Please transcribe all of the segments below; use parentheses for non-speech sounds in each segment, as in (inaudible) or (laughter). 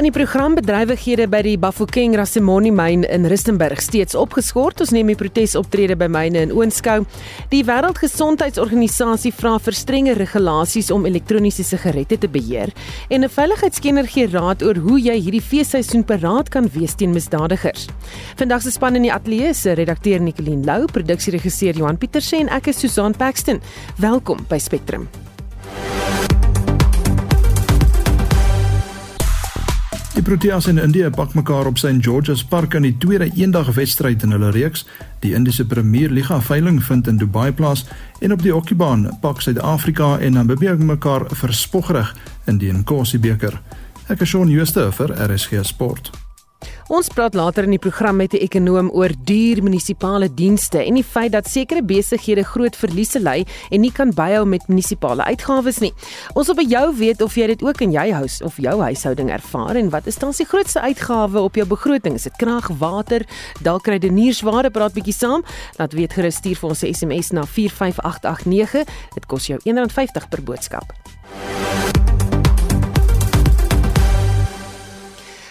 In die program bedrywighede by die Bafokeng Rassemoni myn in Rustenburg steeds opgeskort. Ons neem die protesoptrede by myne in oënskou. Die Wêreldgesondheidsorganisasie vra vir strenger regulasies om elektroniese sigarette te beheer en 'n veiligheidskenner gee raad oor hoe jy hierdie feesseisoen paraat kan wees teen misdadigers. Vandag se span in die ateljee se redakteur Nicoline Lou, produksieregisseur Johan Pieterse en ek is Susan Paxton. Welkom by Spectrum. Die Proteas in Indië pak mekaar op St George's Park in die tweede eendagwedstryd in hulle reeks. Die Indiese Premier Liga veiling vind in Dubai plaas en op die hokkiebaan pak Suid-Afrika en Namibië mekaar verspoggerig in die Nkosi beker. Ek is Shaun Schuster vir RSG Sport. Ons praat later in die program met 'n ekonoom oor duur munisipale dienste en die feit dat sekere besighede groot verliese ly en nie kan byhou met munisipale uitgawes nie. Ons wil by jou weet of jy dit ook in jou huis of jou huishouding ervaar en wat is dan die grootste uitgawe op jou begroting? Is dit krag, water, dalk krediniersware? Praat bietjie saam. Laat weet gerus stuur vir ons 'n SMS na 45889. Dit kos jou R1.50 per boodskap.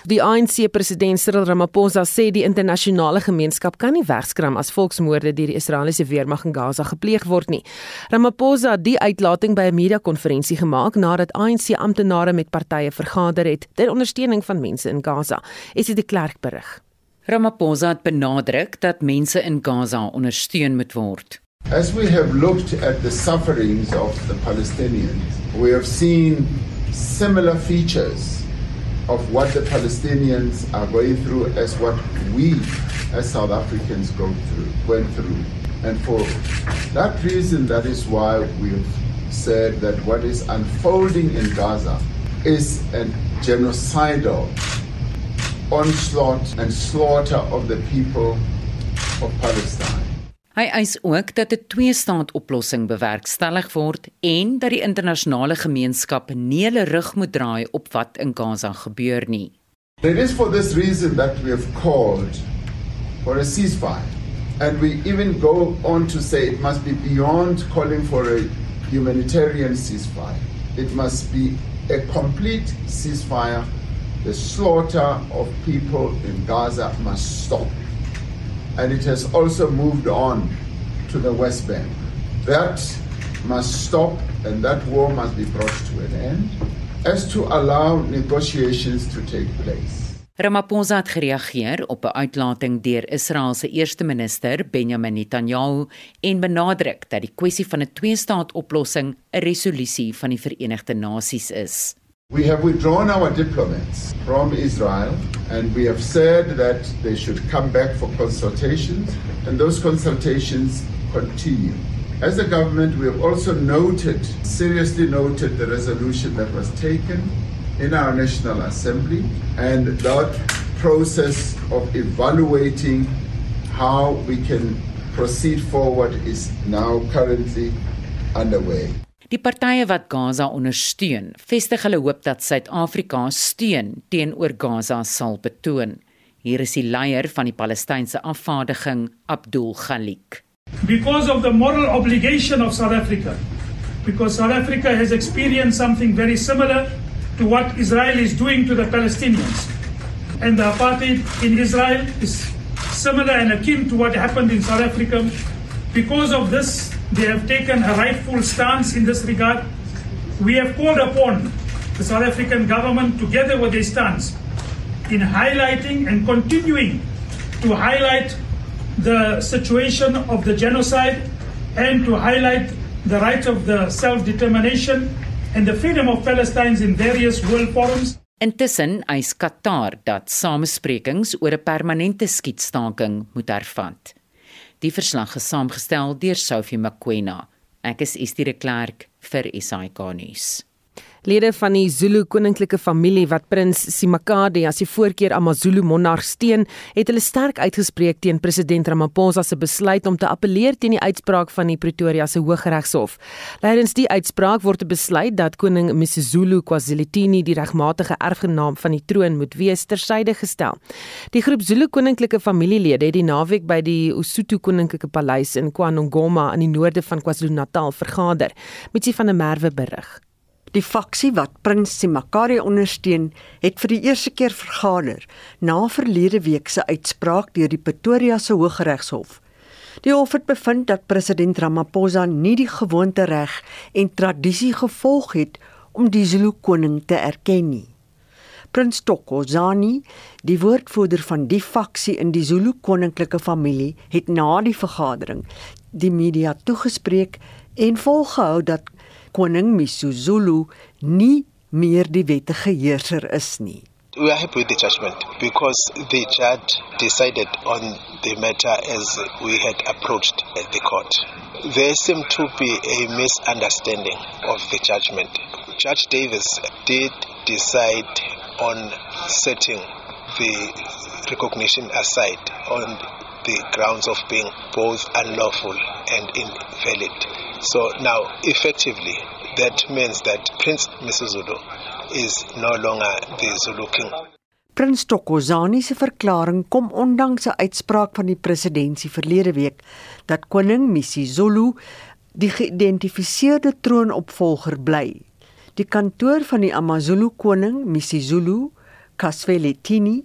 Die ANC president Cyril Ramaphosa sê die internasionale gemeenskap kan nie wegskram as volksmoorde deur die Israeliese weermag in Gaza gepleeg word nie. Ramaphosa het die uitlating by 'n media-konferensie gemaak nadat ANC amptenare met partye vergader het ter ondersteuning van mense in Gaza. Is dit die Klerk berig? Ramaphosa het benadruk dat mense in Gaza ondersteun moet word. As we have looked at the sufferings of the Palestinians, we have seen similar features of what the Palestinians are going through as what we as South Africans go through, went through. And for that reason, that is why we've said that what is unfolding in Gaza is a genocidal onslaught and slaughter of the people of Palestine. Hy eis ook dat 'n twee-staat-oplossing bewerkstellig word en dat die internasionale gemeenskap nie hulle rug moet draai op wat in Gaza gebeur nie. It is for this reason that we have called for a ceasefire and we even go on to say it must be beyond calling for a humanitarian ceasefire. It must be a complete ceasefire. The slaughter of people in Gaza must stop. And it has also moved on to the West Bank. That must stop and that war must be brought to an end as to allow negotiations to take place. Ramaphosa het gereageer op 'n uitlating deur Israel se eerste minister Benjamin Netanyahu en benadruk dat die kwessie van 'n twee-staat-oplossing 'n resolusie van die Verenigde Nasies is. We have withdrawn our diplomats from Israel and we have said that they should come back for consultations and those consultations continue. As a government, we have also noted, seriously noted the resolution that was taken in our National Assembly and that process of evaluating how we can proceed forward is now currently underway. Die partye wat Gaza ondersteun, vestig hulle hoop dat Suid-Afrika steun teenoor Gaza sal betoon. Hier is die leier van die Palestynse afvaardiging, Abdul Khalik. Because of the moral obligation of South Africa, because South Africa has experienced something very similar to what Israel is doing to the Palestinians. And the apartheid in Israel is similar and akin to what happened in South Africa. Because of this They have taken a rightful stance in this regard. We have called upon the South African government, together with their stance, in highlighting and continuing to highlight the situation of the genocide and to highlight the right of the self determination and the freedom of Palestine in various world forums. Intussen eis Qatar dat samesprekings oor 'n permanente skietstaking moet hervat. Die verslag is saamgestel deur Sophie Mkwena. Ek is Estie de Klerk vir SAK nuus. Lede van die Zulu koninklike familie wat prins Simakade as die voorkeur AmaZulu monarg steun, het hulle sterk uitgespreek teen president Ramaphosa se besluit om te appeleer teen die uitspraak van die Pretoria se Hooggeregshof. Lydens die uitspraak word besluit dat koning Msizulu KwaZulu-Natal die regmatige erfgenaam van die troon moet wees tersyde gestel. Die groep Zulu koninklike familielede het die naweek by die Usuthu koninklike paleis in KwaNongoma in die noorde van KwaZulu-Natal vergader. Mitsi van der Merwe berig. Die faksie wat Prins Simakari ondersteun, het vir die eerste keer vergader na verlede week se uitspraak deur die Pretoria se Hooggeregshof. Die hof het bevind dat president Ramaphosa nie die gewoonte reg en tradisie gevolg het om die Zulu koning te erken nie. Prins Tokozani, die woordvoerder van die faksie in die Zulu koninklike familie, het na die vergadering die media toegespreek en volgehou dat koning Misuzulu nie meer die wettige heerser is nie. We are happy with the judgment because the judge decided on the matter as we had approached the court. There seemed to be a misunderstanding of the judgment. Judge Davis did decide on setting the recognition aside on the grounds of being both unlawful and invalid. So now, effectively, that means that Prince Misuzulu is no longer the Zulu king. Prins Tokozani se verklaring kom ondanks 'n uitspraak van die presidentsie verlede week dat koning Misuzulu die geïdentifiseerde troonopvolger bly. Die kantoor van die AmaZulu koning Misuzulu, Kasveletini,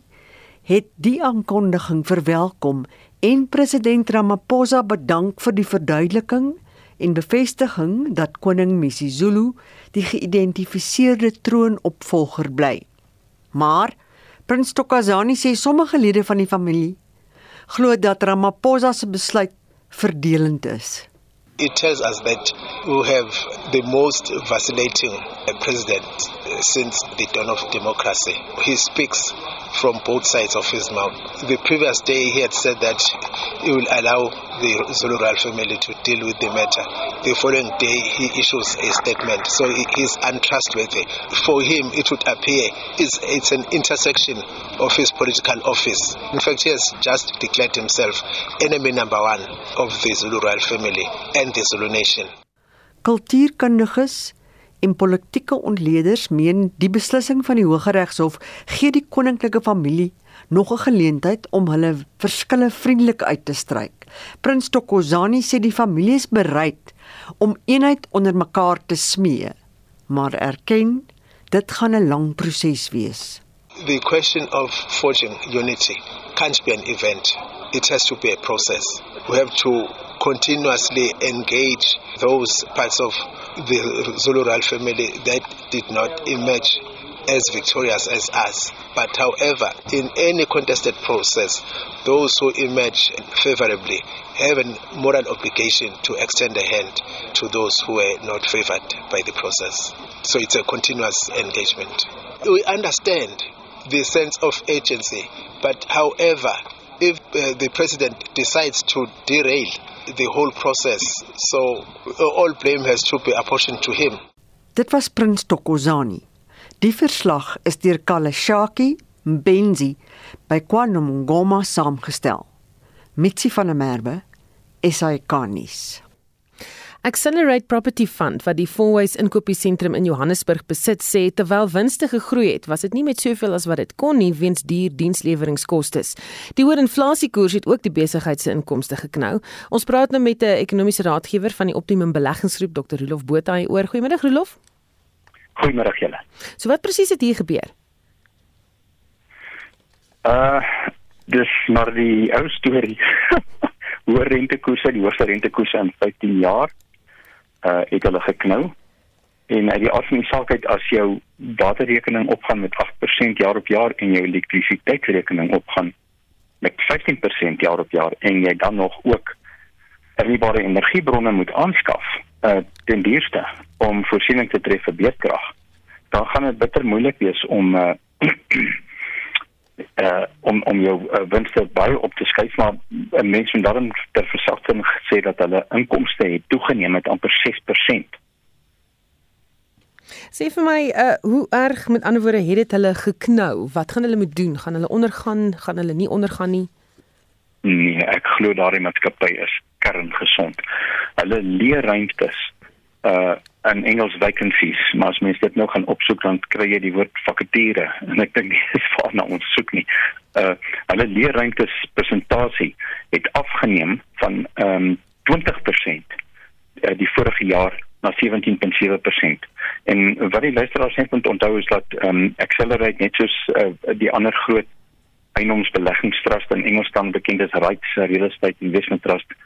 het die aankondiging verwelkom en president Ramaphosa bedank vir die verduideliking en bevestiging dat koning Misizulu die geïdentifiseerde troonopvolger bly. Maar prins Tokazani sê sommige lede van die familie glo dat Ramaphosa se besluit verdelend is. It tells us that we have the most vacillating president since the dawn of democracy. He speaks from both sides of his mouth. The previous day he had said that he will allow the Zulu royal family to deal with the matter. The following day he issues a statement. So he is untrustworthy. For him it would appear it's, it's an intersection of his political office. In fact he has just declared himself enemy number one of the Zulu royal family and the Zulu nation. Kultuurkundiges en politieke ontleeders meen die beslissing van die Hooggeregshof gee die koninklike familie nog 'n geleentheid om hulle verskille vriendelik uit te stryk. Prins Tokozani sê die familie is bereid om eenheid onder mekaar te smee, maar erken dit gaan 'n lang proses wees. The question of forging unity can't be an event. It has to be a process. We have to continuously engage those parts of the Zulu royal family that did not emerge as victorious as us. But however, in any contested process, those who emerge favorably have a moral obligation to extend a hand to those who were not favored by the process. So it's a continuous engagement. We understand the sense of agency, but however, if uh, the president decides to derail the whole process. So all blame has to be apportioned to him. Dit was Prins Tokozani. Die verslag is deur Kalashaki Mbenzi by KwaNongoma saamgestel. Mitsi van der Merwe, SAK-nuus. Accelerate Property Fund wat die Fourways inkopiesentrum in Johannesburg besit sê terwyl winste gegroei het, was dit nie met soveel as wat dit kon nie weens duur diensleweringskoste. Die hoë inflasiekoers het ook die besigheid se inkomste geknou. Ons praat nou met 'n ekonomiese raadgewer van die Optimum Beleggingsgroep, Dr. Rolof Botha. Oor goeiemiddag Rolof. Goeiemôre julle. So wat presies het hier gebeur? Uh dis maar die ou storie. (laughs) Hoë rentekoerse, die hoogste rentekoerse in 15 jaar uh het hulle geknou. En uit die aard van die saak uit as jou waterrekening opgaan met 8% jaar op jaar en jou elektrisiteitsrekening opgaan met 15% jaar op jaar en jy dan nog ook hernubare energiebronne moet aanskaf uh ten duurste om voorsiening te tref vir beedkrag dan gaan dit bitter moeilik wees om (clears throat) uh uh om om jou uh, winste baie op te skuif maar uh, mense het dan ter versagting gesê dat hulle inkomste het toegeneem met amper 6%. Sê vir my, uh hoe erg met ander woorde het dit hulle geknou? Wat gaan hulle moet doen? Gaan hulle ondergaan? Gaan hulle nie ondergaan nie? Nee, ek glo daardie maatskappy is kerngesond. Hulle leer ruimtes uh in Engels vacancies, maar as mens dit nou gaan opsoek dan kry jy die woord vakature (laughs) en ek dink dis waarna ons soek nie. Uh hulle leer ruimtes presentasie het afgeneem van ehm um, 20% uh, die vorige jaar na 17.7%. En wat die luisteraars net moet onthou is dat ehm um, Accelerate net soos uh, die ander groot eiendomsbeleggingstrust in Engels dan bekend as REITs Real Estate Investment Trust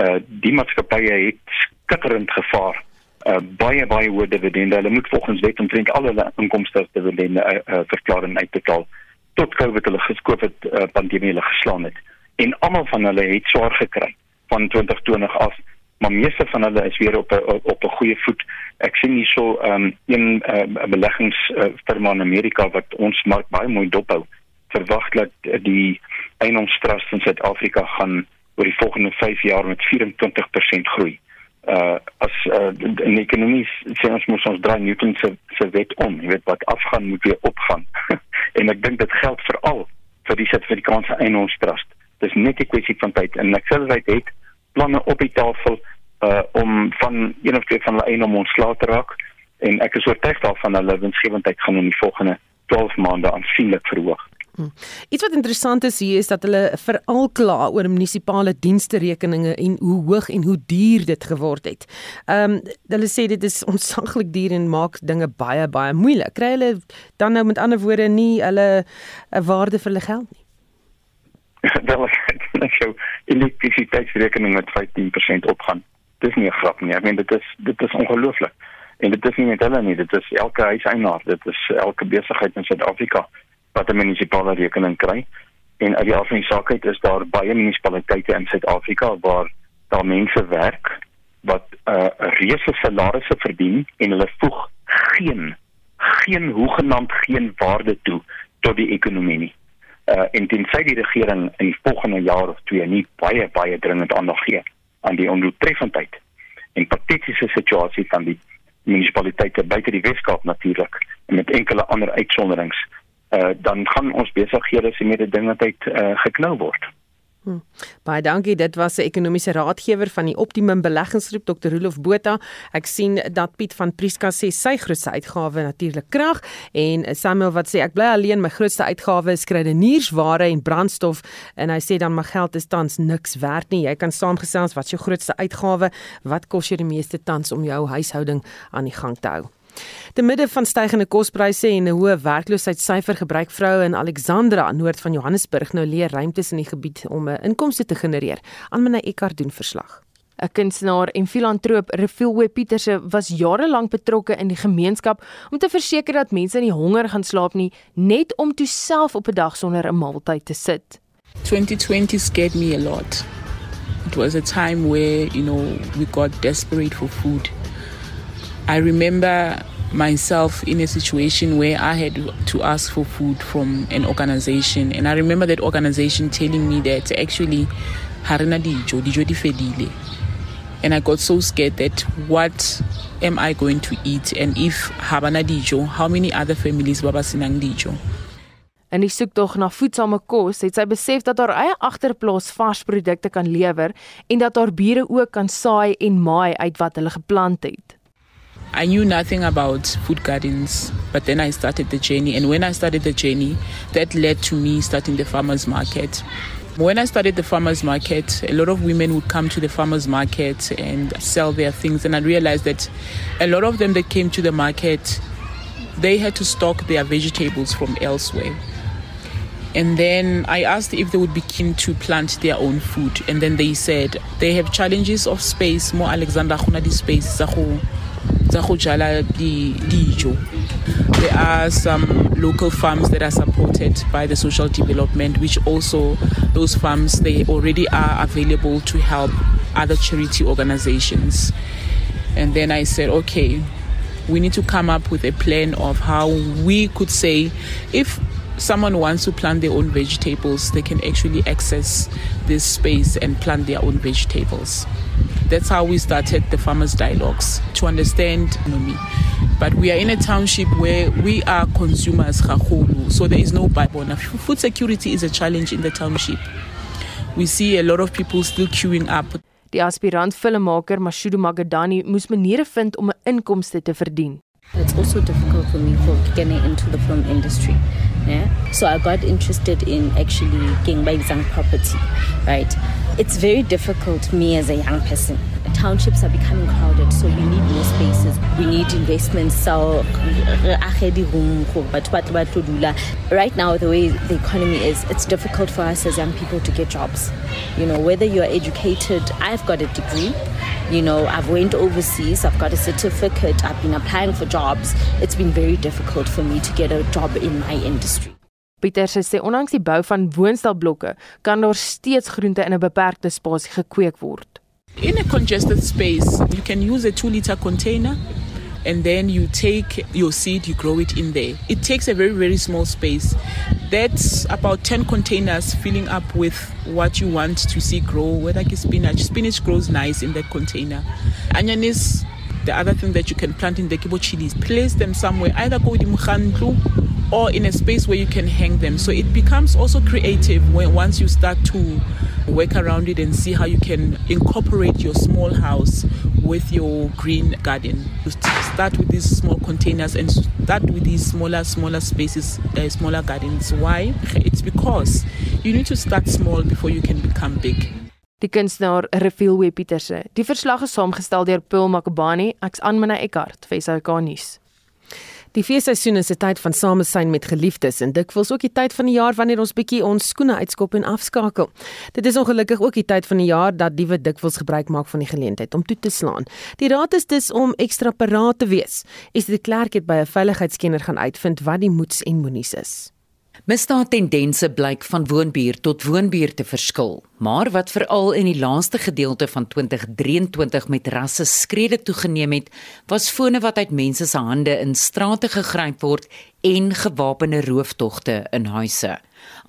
uh die maatskappye het skitterend gevaar uh baie baie hoë dividende. Hulle moet volgens wet omtrent al hulle inkomste as dividende uh, uh, verklaar en uitbetaal tot Covid hulle geskoop het uh, pandemie hulle geslaan het. En almal van hulle het swaar gekry van 2020 af. Maar meeste van hulle is weer op a, op 'n goeie voet. Ek sien hier so um een uh, beleggingsfirma uh, in Amerika wat ons mark baie mooi dophou verwag dat die eiendomstrust in Suid-Afrika gaan oor die volgende 5 jaar met 24% groei. Uh as uh, in ekonomie sê ons moet ons draai Newton se se wet om, jy weet wat afgaan moet weer opgaan. (laughs) en ek dink dit geld veral vir die Suid-Afrikaanse eiendomstrust. Dis net 'n kwessie van tyd en ek sê dit het planne op die tafel uh om van een of twee van hulle eiendom ontslae te raak en ek is oortuig daarvan hulle winsgewendheid gaan in die volgende 12 maande aansienlik verhoog. Hm. Iets wat interessant is hier is dat hulle veral kla oor munisipale dienste rekeninge en hoe hoog en hoe duur dit geword het. Ehm um, hulle sê dit is onsaglik duur en maak dinge baie baie moeilik. Kry hulle dan nou met ander woorde nie hulle 'n waarde vir hulle geld nie. (laughs) Ek sê elektrisiteitsrekening met 15% opgaan. Dis nie 'n grap nie. Ek meen dit is dit is ongelooflik. En dit is nie net hulle nie, dit is elke huiseienaar, dit is elke besigheid in Suid-Afrika wat 'n munisipale rekening kry. En uit die aard van die saak uit is daar baie munisipaliteite in Suid-Afrika waar daar mense werk wat 'n uh, reuse salarisse verdien en hulle voeg geen geen hoegenaamd geen waarde toe tot die ekonomie nie. Uh en tensy die regering in die volgende jaar of twee nie baie baie dringend aandag gee aan die ondoeltreffendheid en patetiese situasie van die munisipaliteite buite die Weskaap natuurlik met enkele ander uitsonderings uh, dan gaan ons besighede se mededingendheid uh, geknou word. Hmm. Baie dankie. Dit was 'n ekonomiese raadgewer van die Optimum Beleggingsgroep Dr. Rolof Botha. Ek sien dat Piet van Prieska sê sy grootste uitgawe natuurlik krag en Samuel wat sê ek bly alleen, my grootste uitgawe is kruideniersware en brandstof en hy sê dan my geld is tans niks werd nie. Jy kan saamgesels wat is jou grootste uitgawe? Wat kos jy die meeste tans om jou huishouding aan die gang te hou? Te midde van stygende kospryse en 'n hoë werkloosheidssyfer gebruik vroue in Alexandra, noord van Johannesburg, nou leer ruimtes in die gebied om 'n inkomste te genereer. Aanmene Eckart doen verslag. 'n Kunstenaar en filantroop, Refilwe Pieterse, was jare lank betrokke in die gemeenskap om te verseker dat mense nie honger gaan slaap nie, net om toe self op 'n dag sonder 'n maaltyd te sit. 2020 scared me a lot. It was a time where, you know, we got desperate for food. I remember myself in a situation where I had to ask for food from an organization, and I remember that organization telling me that actually, harina dijo, dijo di fedile. And I got so scared that what am I going to eat? And if habana dijo, how many other families baba sinang dijo? In die soektog na voedsame kos het sy besef dat haar eie agterplaas vars produkte kan lewer en dat haar bure ook kan saai en maai uit wat hulle geplant het. I knew nothing about food gardens, but then I started the journey. And when I started the journey, that led to me starting the farmers market. When I started the farmers market, a lot of women would come to the farmers market and sell their things. And I realized that a lot of them that came to the market, they had to stock their vegetables from elsewhere. And then I asked if they would be keen to plant their own food. And then they said they have challenges of space, more Alexander Hunadi space, tsa go jala dijo. There are some local farms that are supported by the social development which also those farms they already are available to help other charity organizations. And then i said okay we need to come up with a plan of how we could say if someone wants to plant their own vegetables, they can actually access this space and plant their own vegetables. That's how we started the farmers dialogues to understand economy. But we are in a township where we are consumers, so there is no Bible. Food security is a challenge in the township. We see a lot of people still queuing up. Die aspirant filmmaker Mashudu Magadani moes maniere vind om 'n inkomste te verdien. It's also difficult for me for getting into the film industry. Yeah? So I got interested in actually getting by exam property, right? It's very difficult me as a young person. Townships are becoming crowded, so we need more spaces. We need investments. So uh, right now, the way the economy is, it's difficult for us as young people to get jobs. You know, whether you're educated, I've got a degree. You know, I've went overseas, I've got a certificate, I've been applying for jobs. It's been very difficult for me to get a job in my industry. Pieter sê ondanks die bou van woonstelblokke, kan daar steeds groente in 'n beperkte spasie gekweek word. In a congested space, you can use a 2 liter container and then you take your seed, you grow it in there. It takes a very, very small space. That's about 10 containers filling up with what you want to see grow, whether it's spinach. Spinach grows nice in that container. Onion is the other thing that you can plant in the kibo chilies. Place them somewhere, either go with mukhandlu or in a space where you can hang them. So it becomes also creative when once you start to work around it and see how you can incorporate your small house with your green garden. Start with these small containers and start with these smaller, smaller spaces, uh, smaller gardens. Why? It's because you need to start small before you can become big. Die kunstenaar Refiel Pieterse. Die verslag is saamgestel deur Paul Makabani. Ek's aan Mina Eckart vir SAK nuus. Die feesseisoen is 'n tyd van samesyn met geliefdes en dikwels ook die tyd van die jaar wanneer ons bietjie ons skoene uitskop en afskakel. Dit is ongelukkig ook die tyd van die jaar dat diewe dikwels gebruik maak van die geleentheid om toe te slaan. Die raad is dus om ekstra paraat te wees. Is dit klerk het by 'n veiligheidskenner gaan uitvind wat die moets en moenies is. Misdaadtendense blyk van woonbuur tot woonbuur te verskil, maar wat veral in die laaste gedeelte van 2023 met rasse skrede toegeneem het, was fone wat uit mense se hande in strate gegryp word en gewapende rooftogte in huise.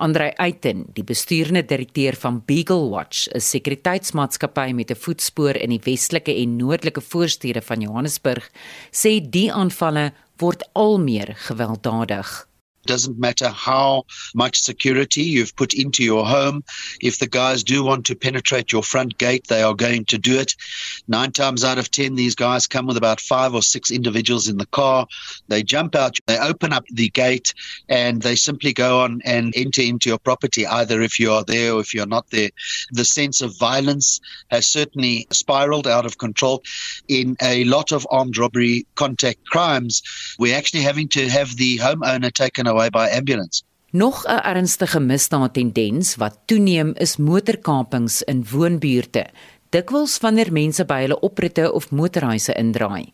Andrei Eiten, die bestuurende direkteur van Beagle Watch, 'n sekuriteitsmaatskappy met 'n voetspoor in die westelike en noordelike voorstede van Johannesburg, sê die aanvalle word al meer gewelddadig. Doesn't matter how much security you've put into your home. If the guys do want to penetrate your front gate, they are going to do it. Nine times out of ten, these guys come with about five or six individuals in the car. They jump out, they open up the gate, and they simply go on and enter into your property, either if you are there or if you're not there. The sense of violence has certainly spiraled out of control. In a lot of armed robbery contact crimes, we're actually having to have the homeowner taken by ambulance. Nog 'n ernstige misdaadtendens wat toeneem is motorkapings in woonbuurte. Dikwels wanneer mense by hulle opritte of motorhuise indraai.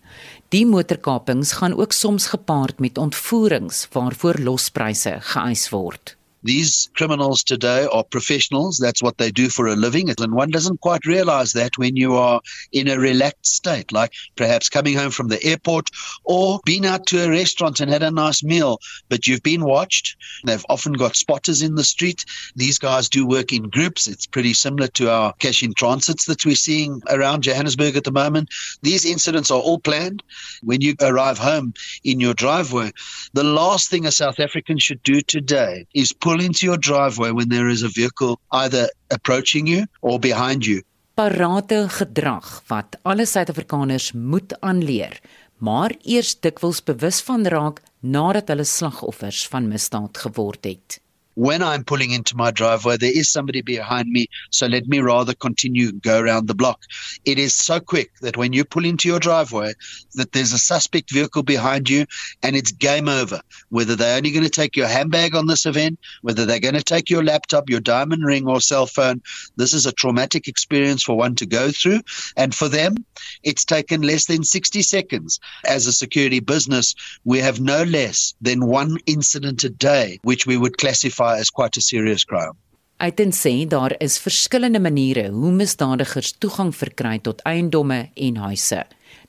Die motorkapings gaan ook soms gepaard met ontvoerings waarvoor lospryse geëis word. These criminals today are professionals. That's what they do for a living. And one doesn't quite realize that when you are in a relaxed state, like perhaps coming home from the airport or been out to a restaurant and had a nice meal, but you've been watched. They've often got spotters in the street. These guys do work in groups. It's pretty similar to our cash in transits that we're seeing around Johannesburg at the moment. These incidents are all planned. When you arrive home in your driveway, the last thing a South African should do today is put pull into your driveway when there is a vehicle either approaching you or behind you. Parate gedrag wat alle Suid-Afrikaners moet aanleer, maar eers dikwels bewus van raak nadat hulle slagoffers van misdaad geword het. When I'm pulling into my driveway, there is somebody behind me. So let me rather continue go around the block. It is so quick that when you pull into your driveway, that there's a suspect vehicle behind you, and it's game over. Whether they're only going to take your handbag on this event, whether they're going to take your laptop, your diamond ring, or cell phone, this is a traumatic experience for one to go through. And for them, it's taken less than 60 seconds. As a security business, we have no less than one incident a day, which we would classify is quite a serious crime. Ek dink sê daar is verskillende maniere hoe misdadigers toegang verkry tot eiendomme en huise.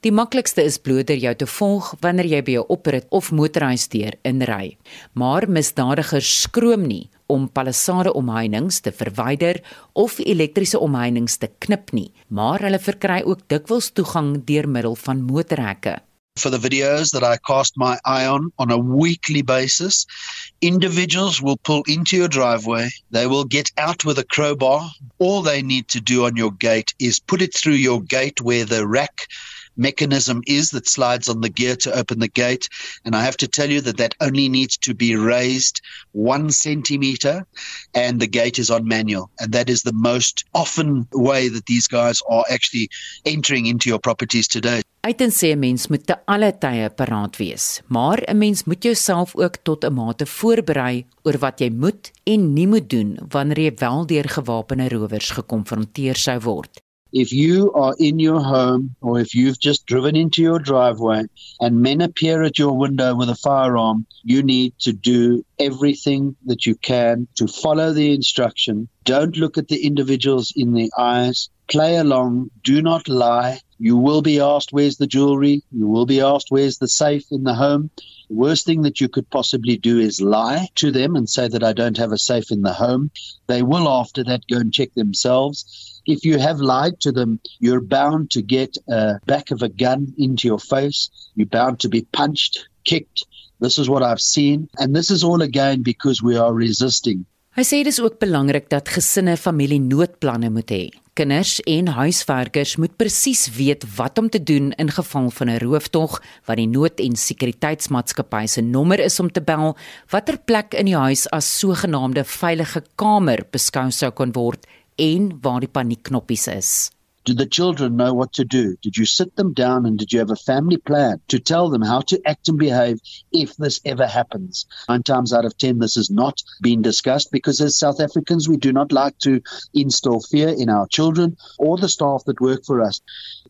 Die maklikste is bloot deur jou te volg wanneer jy by 'n oprit of motorhuisdeur inry. Maar misdadigers skroom nie om palissade omheinings te verwyder of elektriese omheinings te knip nie, maar hulle verkry ook dikwels toegang deur middel van motorhekke. For the videos that I cast my eye on on a weekly basis, individuals will pull into your driveway. They will get out with a crowbar. All they need to do on your gate is put it through your gate where the rack mechanism is that slides on the gear to open the gate. And I have to tell you that that only needs to be raised one centimeter and the gate is on manual. And that is the most often way that these guys are actually entering into your properties today. Uiten sê 'n mens moet te alle tye paraat wees, maar 'n mens moet jouself ook tot 'n mate voorberei oor wat jy moet en nie moet doen wanneer jy wel deur gewapende rowers gekonfronteer sou word. If you are in your home or if you've just driven into your driveway and men appear at your window with a firearm, you need to do everything that you can to follow the instruction. Don't look at the individuals in the eyes. Play along. Do not lie. You will be asked, Where's the jewelry? You will be asked, Where's the safe in the home? The worst thing that you could possibly do is lie to them and say that I don't have a safe in the home. They will, after that, go and check themselves if you have lied to them, you're bound to get a back of a gun into your face. You're bound to be punched, kicked. This is what I've seen. And this is all again because we are resisting. Hy sê dit is ook belangrik dat gesinne familie noodplanne moet hê. Kinders en huiswerkers moet presies weet wat om te doen in geval van 'n rooftog, wat die nood- en sekuriteitsmaatskappy se nommer is om te bel, watter plek in die huis as sogenaamde veilige kamer beskou sou kon word en waar die paniekknoppies is. Do the children know what to do? Did you sit them down and did you have a family plan to tell them how to act and behave if this ever happens? Nine times out of ten, this has not been discussed because as South Africans, we do not like to instill fear in our children or the staff that work for us.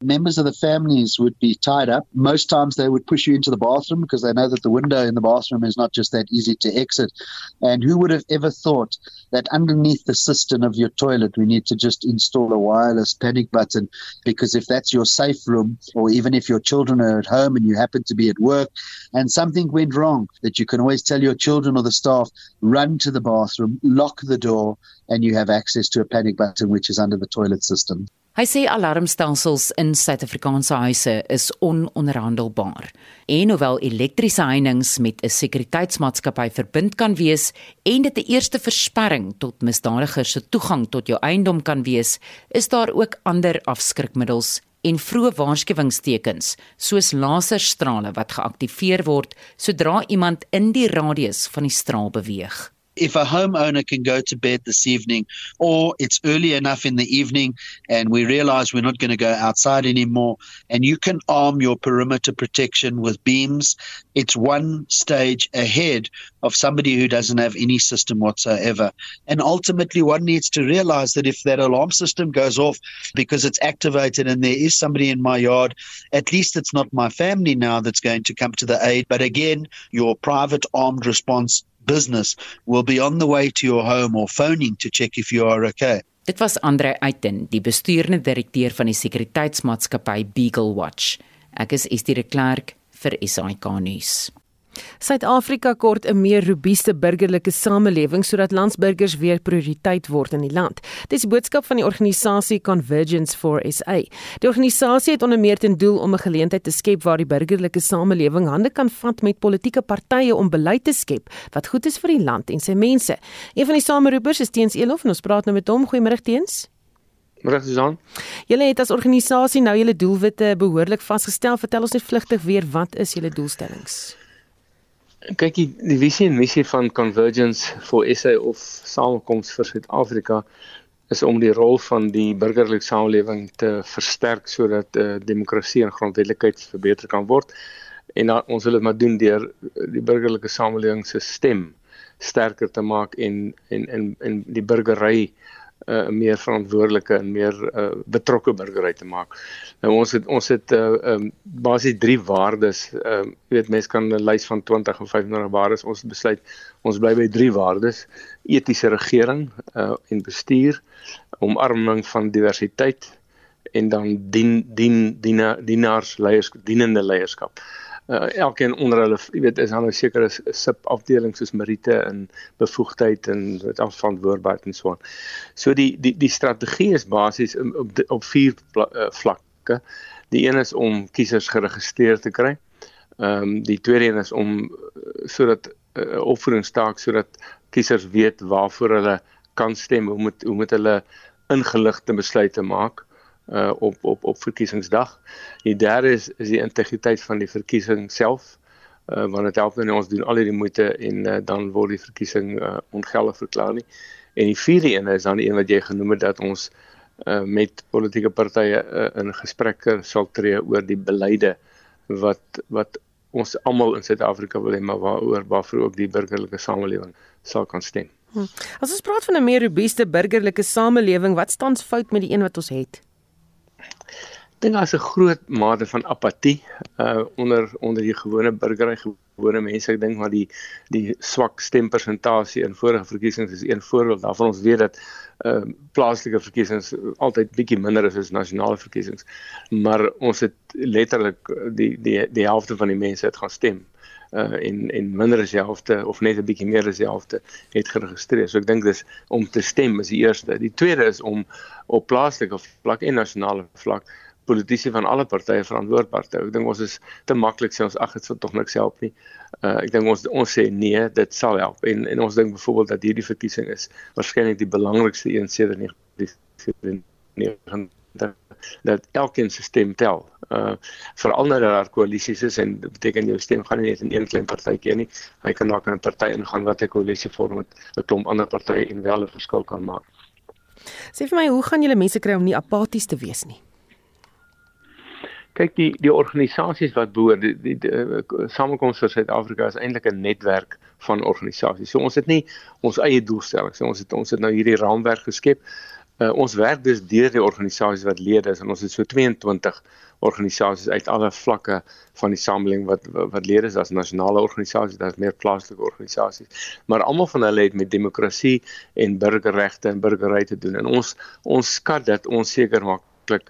Members of the families would be tied up. Most times they would push you into the bathroom because they know that the window in the bathroom is not just that easy to exit. And who would have ever thought that underneath the cistern of your toilet, we need to just install a wireless panic button? Because if that's your safe room, or even if your children are at home and you happen to be at work and something went wrong, that you can always tell your children or the staff, run to the bathroom, lock the door, and you have access to a panic button which is under the toilet system. Hy sê alarmstelsels in Suid-Afrikaanse huise is ononderhandelbaar. En hoewel elektriese heininge met 'n sekuriteitsmaatskappy verbind kan wees en dit 'n eerste versperring tot misdadigers se toegang tot jou eiendom kan wees, is daar ook ander afskrikmiddels en vroeë waarskuwingstekens soos laserstrale wat geaktiveer word sodra iemand in die radius van die straal beweeg. If a homeowner can go to bed this evening or it's early enough in the evening and we realize we're not going to go outside anymore and you can arm your perimeter protection with beams it's one stage ahead of somebody who doesn't have any system whatsoever. And ultimately one needs to realize that if that alarm system goes off because it's activated and there is somebody in my yard at least it's not my family now that's going to come to the aid. But again your private armed response business will be on the way to your home or phoning to check if you are okay. Dit was Andre Uiten, die bestuurende direkteur van die sekuriteitsmaatskappy Beagle Watch. Ek is Estie de Klerk vir SAK nuus. Suid-Afrika kort 'n meer robuuste burgerlike samelewing sodat landsburgers weer prioriteit word in die land. Dis die boodskap van die organisasie Convergence for SA. Die organisasie het onder meer ten doel om 'n geleentheid te skep waar die burgerlike samelewing hande kan vat met politieke partye om beleid te skep wat goed is vir die land en sy mense. Een van die sameroepers is Teens Elof en ons praat nou met hom. Goeiemôre Teens. Môre Susan. Julle het as organisasie nou julle doelwitte behoorlik vasgestel. Vertel ons net vlugtig weer wat is julle doelstellings? Kyk die, die visie en missie van Convergence for SA of Samekoms vir Suid-Afrika is om die rol van die burgerlike samelewing te versterk sodat uh, demokrasie en grondwetlikheid verbeter kan word. En dan, ons wil dit maar doen deur die burgerlike samelewing se stem sterker te maak en en en en die burgery meer verantwoordelike en meer uh, betrokke burgery te maak. Nou ons het ons het uh, um, basies drie waardes. Ehm uh, jy weet mense kan 'n lys van 20 of 25 waardes. Ons het besluit ons bly by drie waardes: etiese regering uh, en bestuur, omarming van diversiteit en dan dien dien diena, dienaars leiers dienende leierskap. Uh, elkeen onder hulle, jy weet, is dan 'n sekere subafdeling soos Merite en bevoegdheid en wat afverantwoordbaarheid en so aan. So die die die strategie is basies op op vier uh, vlakke. Die een is om kiesers geregistreer te kry. Ehm um, die tweede een is om sodat 'n uh, opvoedingstaak sodat kiesers weet waarvoor hulle kan stem, hoe moet hoe moet hulle ingeligte besluite maak uh op op op verkiesingsdag. Die derde is is die integriteit van die verkiesing self. Uh want dit help nie ons doen al hierdie moeite en uh, dan word die verkiesing uh ongeldig verklaar nie. En die vierde een is dan die een wat jy genoem het dat ons uh met politieke partye uh, in gesprekke sal tree oor die beleide wat wat ons almal in Suid-Afrika wil hê maar waaroor waarvoor ook die burgerlike samelewing sal kan stem. Hm. As ons praat van 'n meer robuuste burgerlike samelewing, wat staan fout met die een wat ons het? Dink daar's 'n groot mate van apatie uh onder onder die gewone burger en gewone mense. Ek dink maar die die swak stempersentasie in vorige verkiesings is een voorbeeld daarvan. Ons weet dat uh plaaslike verkiesings altyd bietjie minder is as nasionale verkiesings. Maar ons het letterlik die die die helfte van die mense het gaan stem uh en en minder as die helfte of net 'n bietjie meer as die helfte het geregistreer. So ek dink dis om te stem is die eerste. Die tweede is om op plaaslike vlak en nasionale vlak politici van alle partye verantwoordbaar te hou. Ek dink ons is te maklik sê ons ag dit sal tog niks help nie. Uh ek dink ons ons sê nee, dit sal help. En en ons dink byvoorbeeld dat hierdie verkiesing is waarskynlik die belangrikste een sedert 1990 dat elkeen se stem tel. Uh veral nou dat daar koalisies is en dit beteken jou stem gaan nie net in een klein partytjie nie. Hy kan dalk in 'n party ingaan wat 'n koalisie vorm met 'n klomp ander partye en wel 'n verskil kan maak. Sê vir my, hoe gaan julle mense kry om nie apaties te wees nie? Kyk die die organisasies wat behoort die, die, die, die Samekoms vir Suid-Afrika is eintlik 'n netwerk van organisasies. So ons het nie ons eie doelstellings. So ons het ons het nou hierdie raamwerk geskep Uh, ons werk dus deur die organisasies wat lede is en ons het so 22 organisasies uit alle vlakke van die samelewing wat wat lede is as nasionale organisasies, daar's meer plaaslike organisasies. Maar almal van hulle het met demokrasie en burgerregte en burgerryte te doen. En ons ons skat dat ons seker maklik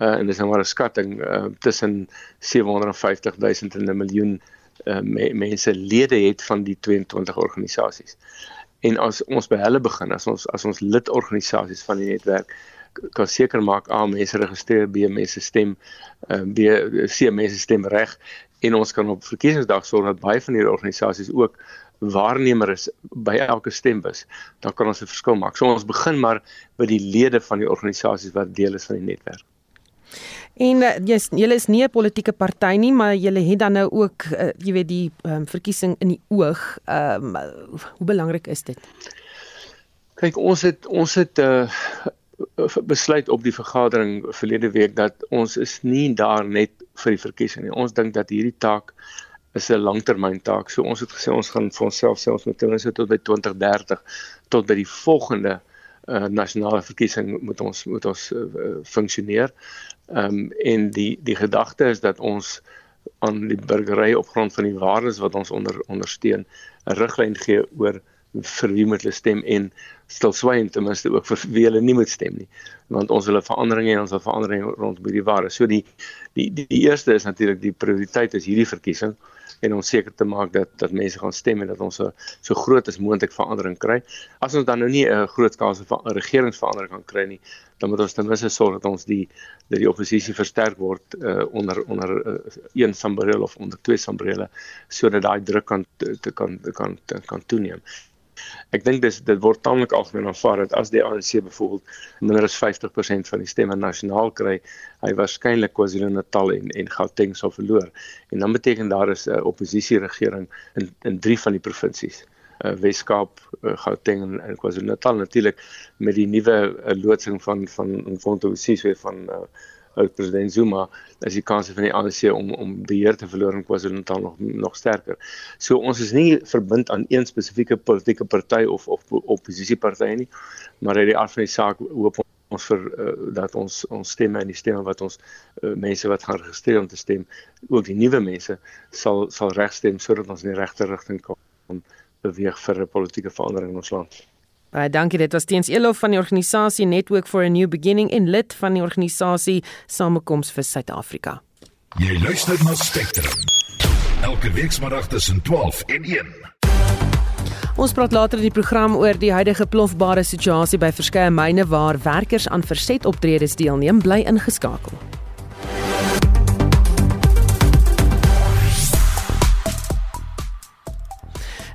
uh, en dis nou maar 'n skatting uh, tussen 750 000 en 'n miljoen uh, me mense lede het van die 22 organisasies en as ons by hulle begin as ons as ons lidorganisasies van die netwerk kan seker maak a mense registreer b mense stem uh, b c mense stem reg. En ons kan op verkiesingsdag sorg dat baie van hierdie organisasies ook waarnemer is by elke stembus. Dan kan ons 'n verskil maak. So ons begin maar by die lede van die organisasies wat deel is van die netwerk En uh, jy julle is nie 'n politieke party nie, maar julle het dan nou ook uh, jy weet die um, verkiesing in die oog. Ehm um, hoe belangrik is dit? Kyk, ons het ons het 'n uh, eh, besluit op die vergadering verlede week dat ons is nie daar net vir die verkiesing nie. Ons dink dat hierdie taak is 'n langtermyntaak. So ons het gesê ons gaan vir onsself sê ons moet ten minste tot by 2030 tot by die volgende uh, nasionale verkiesing moet ons moet ons uh, funksioneer. Ehm um, en die die gedagte is dat ons aan die burgery op grond van die waardes wat ons onder ondersteun 'n riglyn gee oor vir wie moet hulle stem en stilswyn ten minste ook vir wie hulle nie moet stem nie want ons wil 'n verandering hê ons wil verandering rondom hierdie waardes. So die die die, eerste is natuurlik die prioriteit is hierdie verkiesing en om seker te maak dat dat mense gaan stem en dat ons so so groot as moontlik verandering kry. As ons dan nou nie 'n groot skaal van regeringsverandering kan kry nie, dan moet ons ten minste sorg dat ons die dat die oppositie versterk word uh, onder onder uh, een sambreel of onder twee sambrele sodat daai druk kan te, te kan kan kan toeneem. Ek dink dis dit word tamelik algemeen aanvaar dat as die ANC byvoorbeeld minder as 50% van die stemme nasionaal kry, hy waarskynlik KwaZulu-Natal en en Gauteng sal verloor. En dan beteken daar is 'n uh, oppositieregering in in drie van die provinsies. Uh, Weskaap, uh, Gauteng en, en KwaZulu-Natal natuurlik met die nuwe uh, loodsing van van Mfonto Siswe van uh, oud president Zuma as die kanse van die ANC om om beheer te verloor in KwaZulu-Natal nog nog sterker. So ons is nie verbind aan een spesifieke politieke party of of oppositieparty nie, maar uit die aard van die saak hoop ons vir uh, dat ons ons stemme en die stemme wat ons uh, mense wat gaan registreer om te stem, ook die nuwe mense sal sal regstem sodat ons in die regte rigting kan beweeg vir 'n politieke verandering in ons land. Baie dankie. Dit was Teens Elof van die organisasie Network for a New Beginning en lid van die organisasie Samekoms vir Suid-Afrika. Jy luister na Spectrum. Elke weekmiddag tussen 12 en 1. Ons praat later in die program oor die huidige plofbare situasie by verskeie myne waar werkers aan versetoptredes deelneem, bly ingeskakel.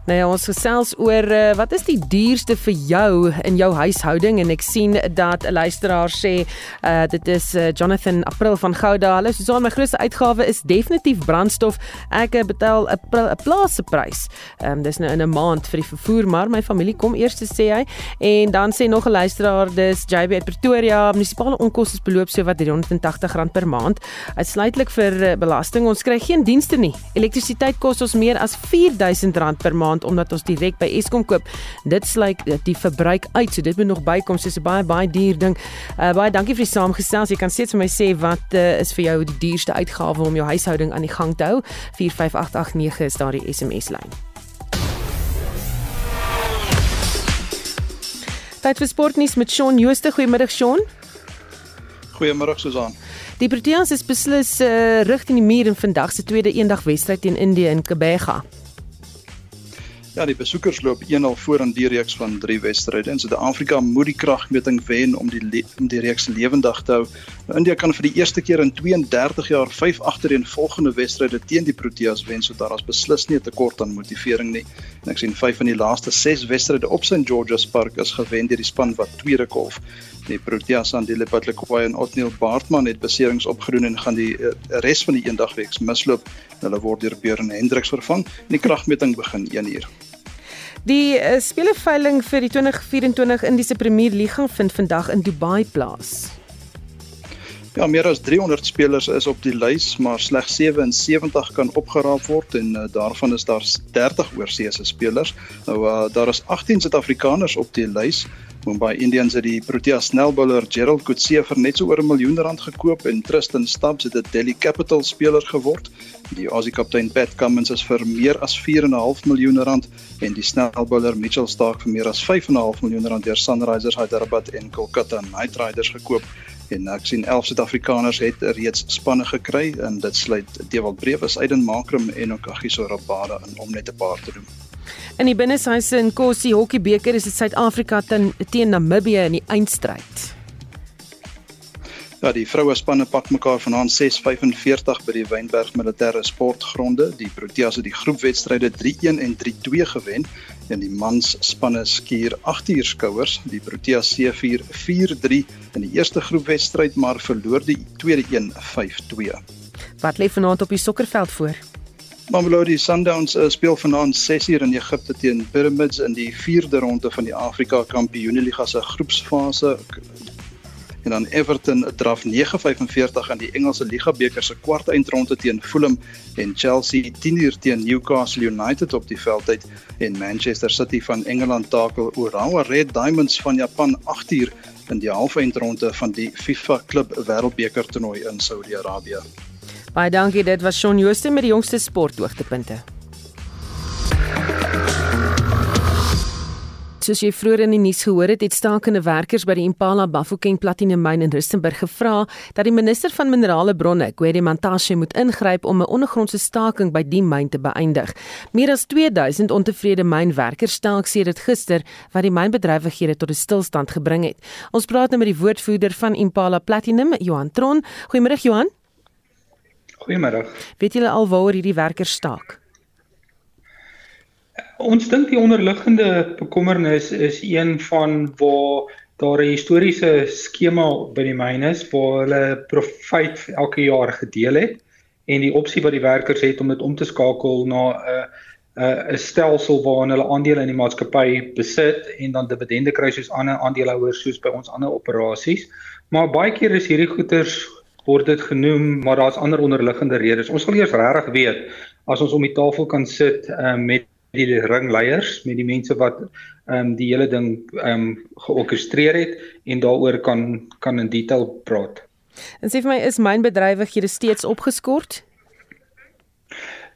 Nou ja, ons gesels oor uh, wat is die duurste vir jou in jou huishouding en ek sien dat 'n luisteraar sê uh, dit is uh, Jonathan April van Gouda. Hulle sê so my grootste uitgawe is definitief brandstof. Ek betaal 'n 'n plaasse prys. Ehm um, dis nou in 'n maand vir die vervoer, maar my familie kom eers sê hy. En dan sê nog 'n luisteraar dis JB uit Pretoria, munisipale onkoste beloop so wat R380 per maand, uitsluitlik vir uh, belasting. Ons kry geen dienste nie. Elektrisiteit kos ons meer as R4000 per maand maand omdat ons direk by Eskom koop. Dit sluit die verbruik uit, so dit moet nog bykom. So dis 'n baie baie duur ding. Uh, baie dankie vir die saamgesels. Jy kan steeds vir my sê wat uh, is vir jou die duurste uitgawe om jou huishouding aan die gang te hou. 45889 is daardie SMS lyn. Tyd vir sportnuus met Shaun Jooste. Goeiemiddag Shaun. Goeiemôre Susan. Die Proteas is beslis uh, rigting die muur in vandag se tweede eendag-wedstryd teen Indië in Kebega. Ja, die besoekers loop 1-0 voor in die reeks van 3 wedstryde. In Suid-Afrika moet die kragmeting wen om die om die reeks lewendig te hou. Nou, India kan vir die eerste keer in 32 jaar 5 agtereenvolgende wedstryde teen die Proteas wen, so daar is beslis nie 'n tekort aan motivering nie. En ek sien 5 van die laaste 6 wedstryde op St George's Park is gewen deur die span wat tweede kolf. Die Proteas aan die Lepatlekwai en Otniel Baartman het beserings opgedoen en gaan die uh, res van die eendagweeks misloop. Hulle word deur Björn Hendriks vervang en die kragmeting begin 1 uur. Die uh, speleveiling vir die 2024 Indiese Premier Liga vind vandag in Dubai plaas. Ja, meer as 300 spelers is op die lys, maar slegs 77 kan opgeraap word en uh, daarvan is daar 30 oorseese spelers. Nou uh, daar is 18 Suid-Afrikaners op die lys. Mumbai Indians het die Protea snelbouler Gerald Coetzee vir net so oor 'n miljoen rand gekoop en Tristan Stubbs het 'n Delhi Capital speler geword. Die Aussie kaptein Pat Cummins is vir meer as 4.5 miljoen rand en die snelbouler Mitchell Stark vir meer as 5.5 miljoen rand deur Sunrisers Hyderabad en Kolkata Knight Riders gekoop en ek sien 11 Suid-Afrikaners het reeds spanne gekry en dit sluit Dewald Brewes, Aiden Makrum en ook Agiso Rabada in om net 'n paar te doen. In die binnesyse in Kossie Hokkiebeker is dit Suid-Afrika teen Namibië in die eindstryd. Ja, die vroue spanne pak mekaar vanaand 6:45 by die Wynberg Militêre Sportgronde. Die Proteas het die groepwedstryde 3-1 en 3-2 gewen en die mans spanne skuur 8 uur skouers. Die Proteas C4 4-3 in die eerste groepwedstryd maar verloor die tweede een 5-2. Wat lê vanaand op die sokkerveld voor? Mamelodi Sundowns uh, speel vanaand 6uur in Egipte teen Pyramids in die 4de ronde van die Afrika Kampioenligga se groepsfase. En dan Everton draf 9:45 aan die Engelse Liga beker se kwart eindronde teen Fulham en Chelsea 10uur teen Newcastle United op die veld uit en Manchester City van Engeland takel Urawa Red Diamonds van Japan 8uur in die halfeindronde van die FIFA Klub Wêreldbeker toernooi in Saudi-Arabië. Baie dankie, dit was Shaun Jooste met die jongste sporthoogtepunte. Soos jy vroeër in die nuus gehoor het, het stakende werkers by die Impala Bafokeng Platinum Mine in Rustenburg gevra dat die minister van minerale bronne, Gwede Mantashe, moet ingryp om 'n ondergrondse staking by die myn te beëindig. Meer as 2000 ontevrede mynwerkers staak sedert gister wat die mynbedrywighede tot 'n stilstand gebring het. Ons praat nou met die woordvoerder van Impala Platinum, Johan Tron. Goeiemôre Johan. Goeiemôre. Weet julle al waaroor hierdie werkers staak? Ons dink die onderliggende bekommernis is een van waar daar 'n historiese skema by die myne is waar hulle profit elke jaar gedeel het en die opsie wat die werkers het om dit om te skakel na 'n 'n 'n stelsel waarin hulle aandele in die maatskappy besit en dan dividende kry soos ander aandeelhouers soos by ons ander operasies. Maar baie keer is hierdie goeders word dit genoem, maar daar's ander onderliggende redes. Ons wil eers regtig weet as ons om die tafel kan sit uh, met die ringleiers, met die mense wat ehm um, die hele ding ehm um, georkestreer het en daaroor kan kan in detail praat. En sê vir my is myn bedrywighede steeds opgeskort?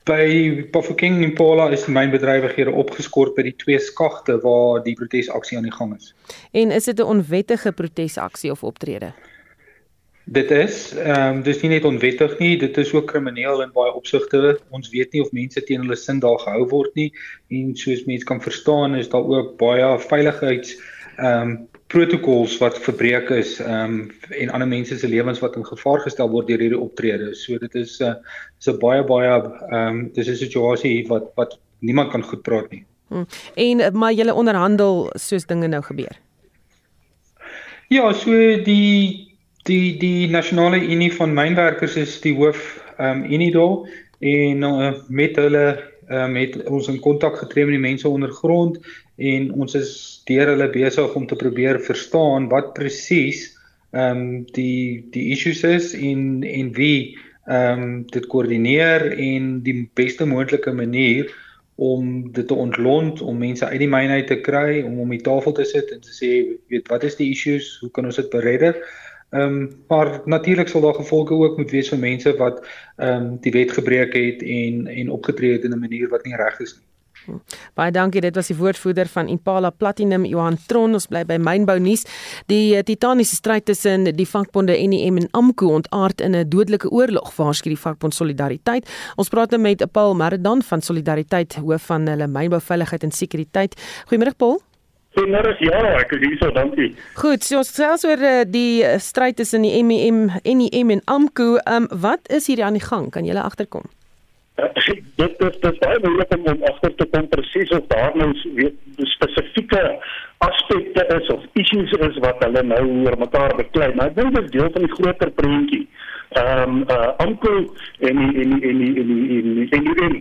By Bafokeng en Impala is die mynbedrywighede opgeskort by die twee skagte waar die protesaksie aan die gang is. En is dit 'n onwettige protesaksie of optrede? Dit is ehm um, dis nie net onwettig nie, dit is ook krimineel in baie opsigte. Ons weet nie of mense teen hulle sin daar gehou word nie en soos mense kan verstaan is daar ook baie veiligheids ehm um, protokols wat verbreek is ehm um, en ander mense se lewens wat in gevaar gestel word deur hierdie optrede. So dit is 'n uh, is 'n baie baie ehm um, dis 'n situasie wat wat niemand kan goed praat nie. Hmm. En maar julle onderhandel soos dinge nou gebeur. Ja, so die Die die nasionale unie van mynwerkers is die hoof ehm um, unie daar en uh, met hulle ehm um, het ons in kontak getree met die mense ondergrond en ons is deur hulle besig om te probeer verstaan wat presies ehm um, die die issues is en en wie ehm um, dit koördineer en die beste moontlike manier om dit te ontlont om mense uit die myn uit te kry om om die tafel te sit en te sê weet wat is die issues? Hoe kan ons dit beredder um, maar natuurlik sal daar gevolge ook moet wees vir mense wat ehm um, die wet gebreek het en en opgetree het in 'n manier wat nie reg is nie. Baie dankie. Dit was die woordvoerder van Impala Platinum, Johan Tron. Ons bly by Mynbou nuus. Die uh, titaniese stryd tussen die vakbonde NEM en AMKU ontaard in 'n dodelike oorlog, waarsku die vakbond Solidariteit. Ons praat nou met Paul Maradan van Solidariteit, hoof van hulle mynbou veiligheid en sekuriteit. Goeiemôre Paul. Goeiemôre. Ja, ek is hier so, dankie. Goed, so ons gesels oor uh, die stryd tussen die MEM, NEM en AMKU. Ehm um, wat is hier aan die gang? Kan jy agterkom? Uh, dit is dit is baie moeilik om, om agter te kom presies of daar nou weet spesifieke aspekte is of issues is wat hulle nou oor mekaar beklei, maar ek dink dit is deel van die groter prentjie. Ehm um, uh, AMKU en en en en en en en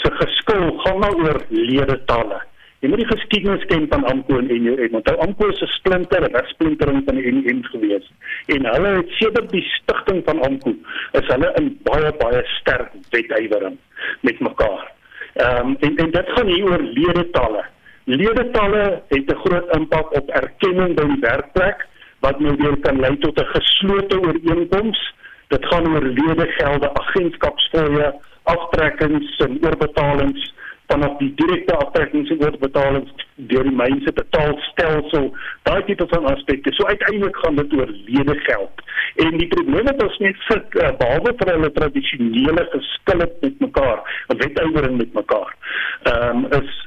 se geskil gaan nou oor lede talle. Jy moet die geskiedenis ken van AMKO en NUM. Want AMKO is 'n splinter, 'n splintering van die NUM gewees. En hulle het sedert die stigting van AMKO is hulle in baie baie sterk wetywering met mekaar. Ehm um, en en dit gaan hier oor ledetalle. Ledetalle het 'n groot impak op erkenning by die werkplek wat nou weer kan lei tot 'n geslote ooreenkoms. Dit gaan oor ledegelde, agentskapsfooie, aftrekkings en oorbetalings vanaf die direkte aftrekkings en oorbetalings deur die mynse betaalstelsel daai tipe van aspekte. So uiteindelik gaan dit oor ledegeld. En die probleem wat ons net sit uh, behalwe vir hulle tradisionele geskille met mekaar 'n wetwyering met mekaar ehm um, is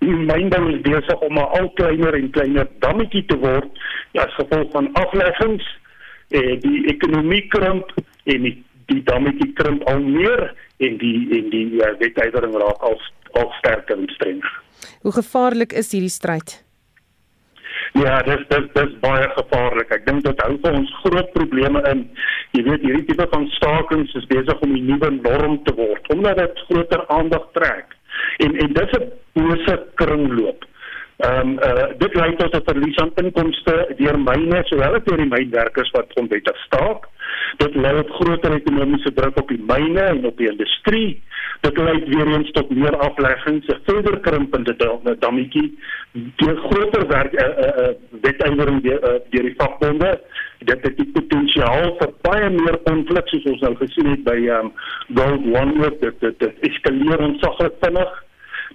mynbou is besig om al kleiner en kleiner dammetjie te word ja, as gevolg van afleggings eh die ekonomie krimp en die die dammetjie krimp al meer en die en die uh, wetwyering raak al al sterker en strenger. Hoe gevaarlik is hierdie stryd? Ja, dis dis dis baie gevaarlik. Ek dink dit hou vir ons groot probleme in. Jy weet hierdie tipe van stakings is besig om 'n nuwe norm te word omdat dit groter aandag trek. En en dis 'n bose kringloop. Ehm um, uh, dit lei tot 'n verlies aan inkomste deur myne sowel as deur die mynwerkers wat onwettig staak. Dit lei tot groter ekonomiese druk op die myne en op die industrie. Dit lei weer eens tot meer afleggings, 'n verder krimpende dammetjie, die groter werk uh, uh, uh, wetgewing deur, uh, deur die vakbonde. Dit het die potensiaal vir baie meer konflik soos ons nou gesien het by um, Gold One World, dit dit, eskaleer onsaglik vinnig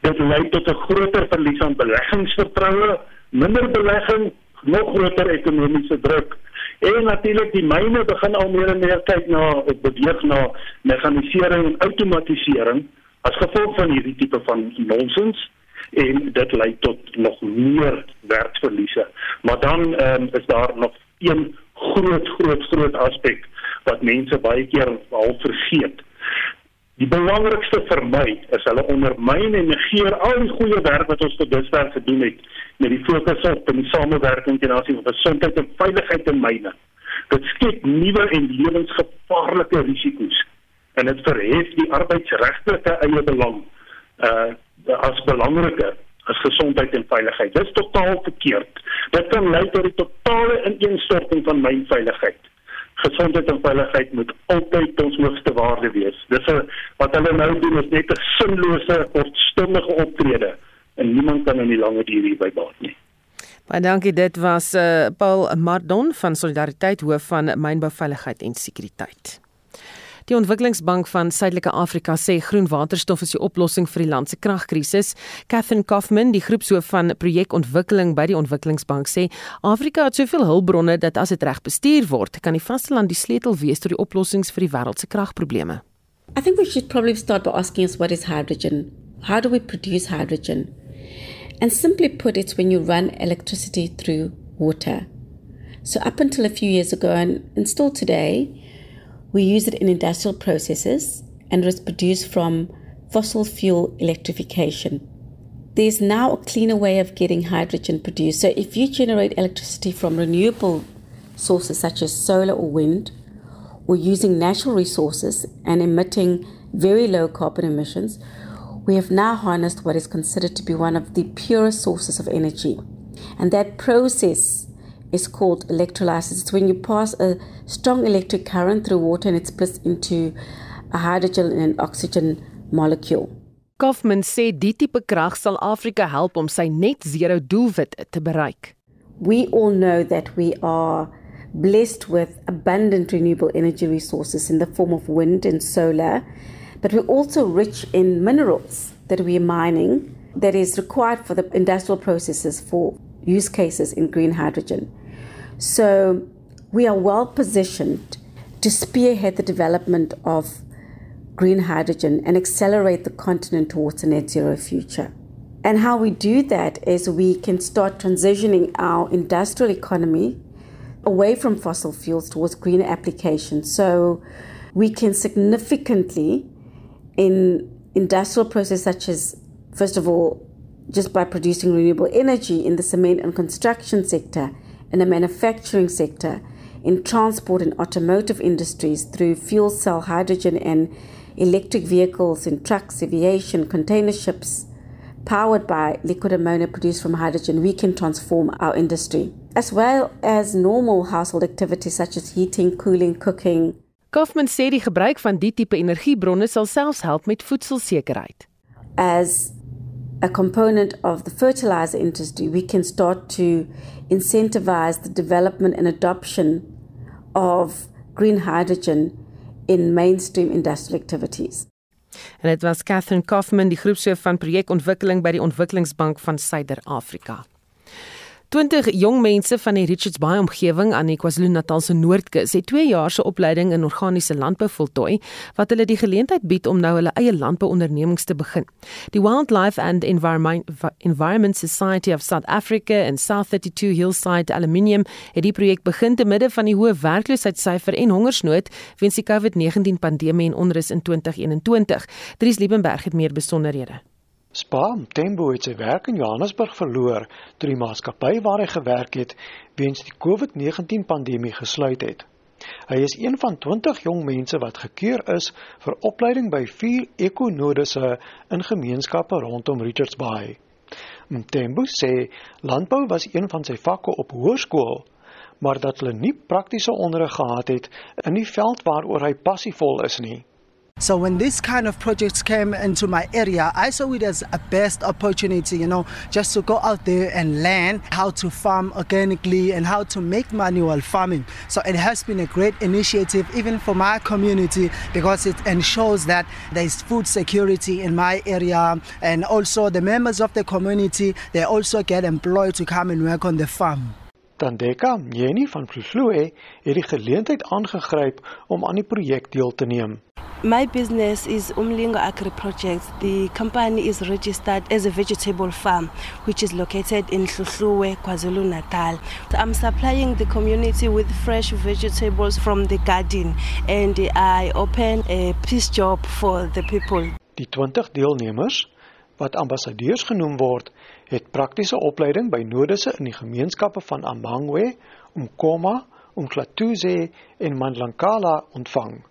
dit lei tot 'n groter verlies aan beleggingsvertroue, minder belegging, nog groter ekonomiese druk. En natuurlik die myne begin al meer en meer kyk na of beweeg na mekanisering en outomatisering as gevolg van hierdie tipe van nonsens en dit lei tot nog meer werkverliese. Maar dan um, is daar nog een groot groot groot aspek wat mense baie keer al vergeet. Die belangrikste vir my is hulle ondermyn en negeer al die goeie werk wat ons tot dusver gedoen het met die fokus op die samewerking ten aansien van gesondheid en veiligheid in myne. Dit skep nuwe en lewensgevaarlike risiko's en dit verhef die arbeidsregte eie belang uh as belangriker as gesondheid en veiligheid. Dit is totaal verkeerd. Dit kan lei tot die totale ineenstorting van myn veiligheid gesondheid en veiligheid moet altyd ons hoogste waarde wees. Dis 'n wat hulle nou doen is net 'n sinlose kortstondige optrede en niemand kan in die lange duur hierby baat nie. Baie dankie. Dit was uh, Paul Mardon van Solidariteit hoof van mynbou veiligheid en sekuriteit. Die Ontwikkelingsbank van Suidelike Afrika sê groen waterstof is die oplossing vir die land se kragkrisis. Catherine Kaufman, die groepshoof van projekontwikkeling by die Ontwikkelingsbank sê Afrika het soveel hulpbronne dat as dit reg bestuur word, kan die vasteland die sleutel wees tot die oplossings vir die wêreld se kragprobleme. I think we should probably start by asking us what is hydrogen? How do we produce hydrogen? And simply put, it's when you run electricity through water. So, up until a few years ago, and, and still today, we use it in industrial processes and it was produced from fossil fuel electrification. There's now a cleaner way of getting hydrogen produced. So, if you generate electricity from renewable sources such as solar or wind, or using natural resources and emitting very low carbon emissions, we have now harnessed what is considered to be one of the purest sources of energy. And that process is called electrolysis. It's when you pass a strong electric current through water and it splits into a hydrogen and an oxygen molecule. Kaufman sê die tipe krag sal Afrika help om sy net zero doelwit te bereik. We all know that we are blessed with abundant renewable energy resources in the form of wind and solar, but we're also rich in minerals that we are mining that is required for the industrial processes for use cases in green hydrogen. So we are well positioned to spearhead the development of green hydrogen and accelerate the continent towards a net zero future. And how we do that is we can start transitioning our industrial economy away from fossil fuels towards greener applications. So we can significantly, in industrial processes such as, first of all, just by producing renewable energy in the cement and construction sector, in the manufacturing sector, in transport and automotive industries through fuel cell hydrogen and electric vehicles in trucks, aviation, container ships, powered by liquid ammonia produced from hydrogen, we can transform our industry, as well as normal household activities such as heating, cooling, cooking. Kaufman sê die gebruik van die tipe energiebronne sal selfs help met voedselsekerheid. As a component of the fertilizer industry, we can start to incentivize the development and adoption of green hydrogen in mainstream industrial activities. En dit was Catherine Kaufman, die groepshoof van projekontwikkeling by die Ontwikkelingsbank van Suider-Afrika. 20 jong mense van die Richards Bay omgewing aan die KwaZulu-Natal se Noordkus het 2 jaar se opleiding in organiese landbou voltooi wat hulle die geleentheid bied om nou hulle eie landbouondernemings te begin. Die Wildlife and Environment Environment Society of South Africa en South 32 Hillside Aluminium het die projek begin te midde van die hoë werkloosheidssyfer en hongersnood weens die COVID-19 pandemie en onrus in 2021. Dries Liebenberg het meer besonderhede. Spam Tembo het sy werk in Johannesburg verloor toe die maatskappy waar hy gewerk het weens die COVID-19 pandemie gesluit het. Hy is een van 20 jong mense wat gekeur is vir opleiding by vier ekonodisse in gemeenskappe rondom Richards Bay. Mtembu sê landbou was een van sy vakke op hoërskool, maar dat hulle nie praktiese onderrig gehad het in die veld waaroor hy passievol is nie. So when this kind of projects came into my area, I saw it as a best opportunity, you know, just to go out there and learn how to farm organically and how to make manual farming. So it has been a great initiative even for my community because it ensures that there is food security in my area and also the members of the community, they also get employed to come and work on the farm. Tandeka Mjeni van Vloe het die geleentheid aangegryp om aan die projek deel te neem. My business is Umlingo Agri Projects. The company is registered as a vegetable farm, which is located in Hluhluwe, KwaZulu Natal. I'm supplying the community with fresh vegetables from the garden, and I open a peace job for the people. Die 20 deelnemers, wat ambassadeurs genoem word, het praktiese opleiding by nodisse in die gemeenskappe van Amangwe, Umkoma, Umklatuze en Mandlankala ontvang.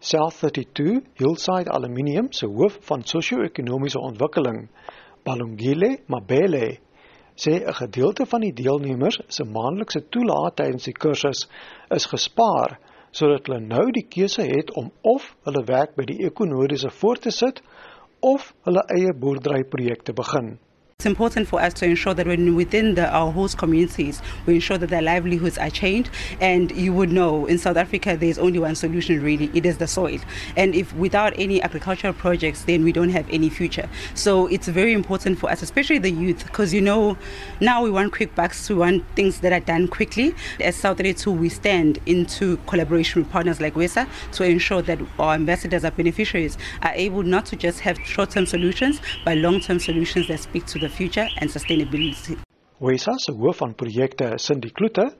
South 32 Hillside Aluminium se hoof van sosio-ekonomiese ontwikkeling, Balungile Mabele, sê 'n gedeelte van die deelnemers se maandelikse toelaat tydens die kursus is gespaar sodat hulle nou die keuse het om of hulle werk by die ekonomiese voort te sit of hulle eie boerderyprojekte begin. It's important for us to ensure that when within the, our host communities, we ensure that their livelihoods are changed. And you would know in South Africa, there's only one solution really it is the soil. And if without any agricultural projects, then we don't have any future. So it's very important for us, especially the youth, because you know, now we want quick bucks, we want things that are done quickly. As South 32, we stand into collaboration with partners like WESA to ensure that our ambassadors, our beneficiaries, are able not to just have short term solutions, but long term solutions that speak to the future and sustainability. WESA se hoof van projekte, Cindy Kloete,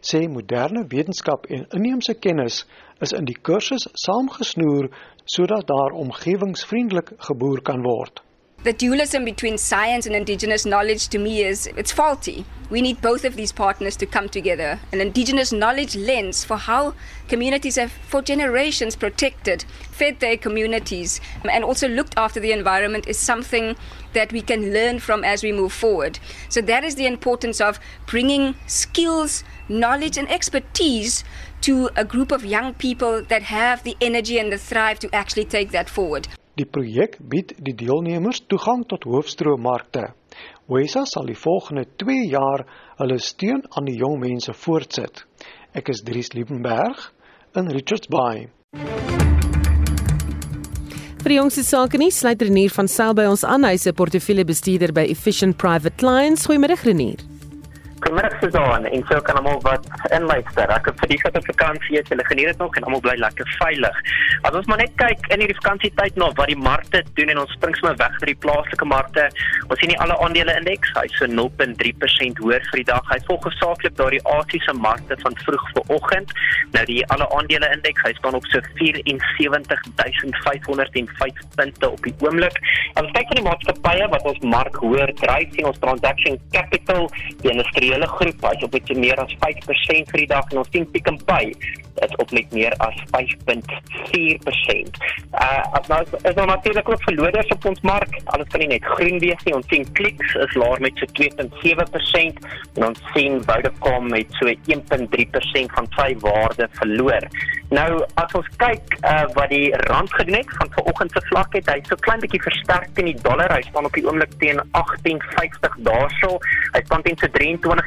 sê moderne wetenskap en inheemse kennis is in die kursus saamgesnoer sodat daar omgewingsvriendelik geboer kan word. The dualism between science and indigenous knowledge to me is it's faulty. We need both of these partners to come together. An indigenous knowledge lens for how communities have for generations protected, fed their communities and also looked after the environment is something that we can learn from as we move forward. So that is the importance of bringing skills, knowledge and expertise to a group of young people that have the energy and the thrive to actually take that forward. Die projek bied die deelnemers toegang tot hoofstroommarkte. WESA sal die volgende 2 jaar hulle steun aan die jong mense voortsit. Ek is Dries Liebenberg in Richards Bay. Vir die jongste sake nie sluit Renier van Sail by ons aan, hy's 'n portefeuljebestuurder by Efficient Private Clients. Goeiemôre Renier. Goeiemôre Susan en so kan almal wat inluister. Ek het vir die gete vakansie het, hulle geniet dit nog en almal bly lekker veilig. As ons maar net kyk in hierdie vakansietyd na wat die markte doen en ons spring sommer weg vir die plaaslike markte. Ons sien die alle aandele indeks, hy's so 0.3% hoër vir die dag. Hy volg gesaaklik daardie Asiëse markte van vroeg vanoggend. Nou die alle aandele indeks, hy staan op so 74505 punte op die oomblik. As ons kyk na die maatskappye wat ons mark hoër dryf, sien ons transaction capital, die industriële groep, hy's op iets meer as 5% vir die dag en ons sien Pick n Pay is op met meer as 5.4%. Uh as nou is daar natuurlik ook verloders op ons mark. Alles kan nie net groen wees nie. Ons sien Clicks is laer met so 2.7% en ons sien Vodacom met so 1.3% van sy waarde verloor. Nou as ons kyk uh wat die rand gedoen het van vanoggend se vlak het, hy so klein bietjie versterk teen die dollar. Hy staan op die oomblik teen 18.50 daarso. Hy staan teen so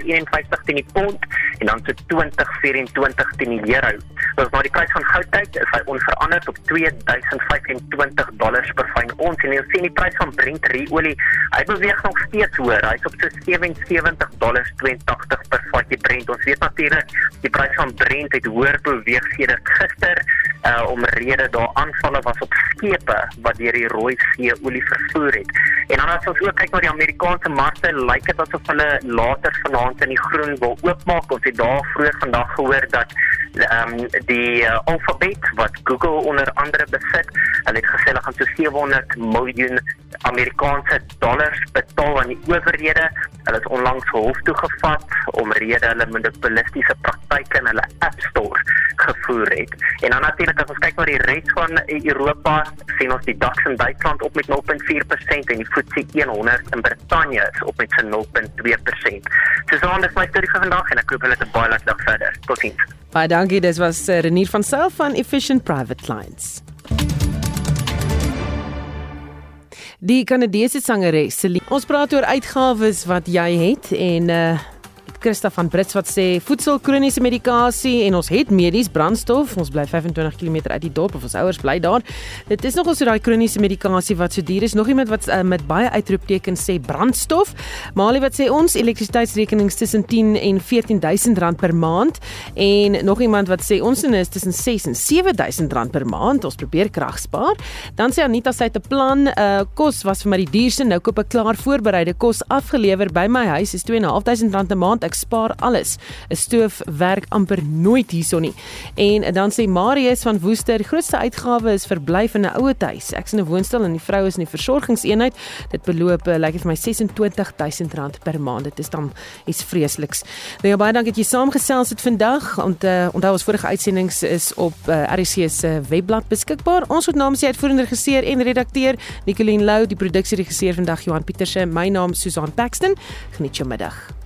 23.51 teen die pond en dan so 20.24 teen die euro. As maar die prys van goud kyk, is hy onveranderd op 2025 dollars per fyn ons en ons sien die prys van Brent olie, hy beweeg nog steeds hoër. Hy's op so 77 dollars 82 per vatjie Brent. Ons weet natuurlik die prys van Brent het hoër beweeg sedert gister uh omrede daar aanvalle was op skepe wat deur die Rooi See olie vervoer het. En dan as ons ook kyk na die Amerikaanse markte, lyk dit asof hulle later vanaand in die groen wil oopmaak. Ons het daar vroeër vandag gehoor dat ehm um, die uh, Alphabet wat Google onder andere besit, hulle het gesê hulle gaan so 700 miljoen Amerikaanse dollars betaal aan die owerhede. Hulle is onlangs hof toe gevat omrede hulle monopolistiese praktyke in hulle App Store gevoer het. En dan natuurlik as ons kyk na die res van Europa, sien ons die DAX in Duitsland op met 0.4% en die FTSE 100 in Brittanje is op met 0.2%. So so anders my storie vir vandag en ek hoop hulle 'n baie lekker dag verder. Totsiens. Baie dankie, dit was uh, Renier van Sail van Efficient Private Clients. Die Kanadese sangeres Celine. Ons praat oor uitgawes wat jy het en uh Christa van Brits wat sê voedsel kroniese medikasie en ons het medies brandstof. Ons bly 25 km uit die dorp of ons ouers bly daar. Dit is nogal so daai kroniese medikasie wat so duur is. Nog iemand wat uh, met baie uitroeptekens sê brandstof. Malie wat sê ons elektrisiteitsrekenings tussen 10 en 14000 rand per maand en nog iemand wat sê ons is tussen 6 en 7000 rand per maand. Ons probeer krag spaar. Dan sê Anita sy het 'n plan. Uh kos was vir my die duurste. Nou koop ek klaar voorbereide kos afgelewer by my huis is 2.500 rand 'n maand ek spaar alles. 'n Stoof werk amper nooit hierson nie. En dan sê Marius van Woester, grootste uitgawe is verblyf in 'n ouer huis. Ek's in 'n woonstel en die vrou is in die versorgingseenheid. Dit beloop lyk like dit vir my R26000 per maand. Dit is dan iets vreesliks. Nou ja, baie dankie dat jy saamgesels het vandag. Ont, uh, onthou ons vorige uitsendings is op uh, eh, RC se webblad beskikbaar. Ons het namens die uitvoerende regisseur en redakteur Nicoline Lou, die produksieregisseur vandag Johan Pieterse, my naam Susan Paxton. Geniet jou middag.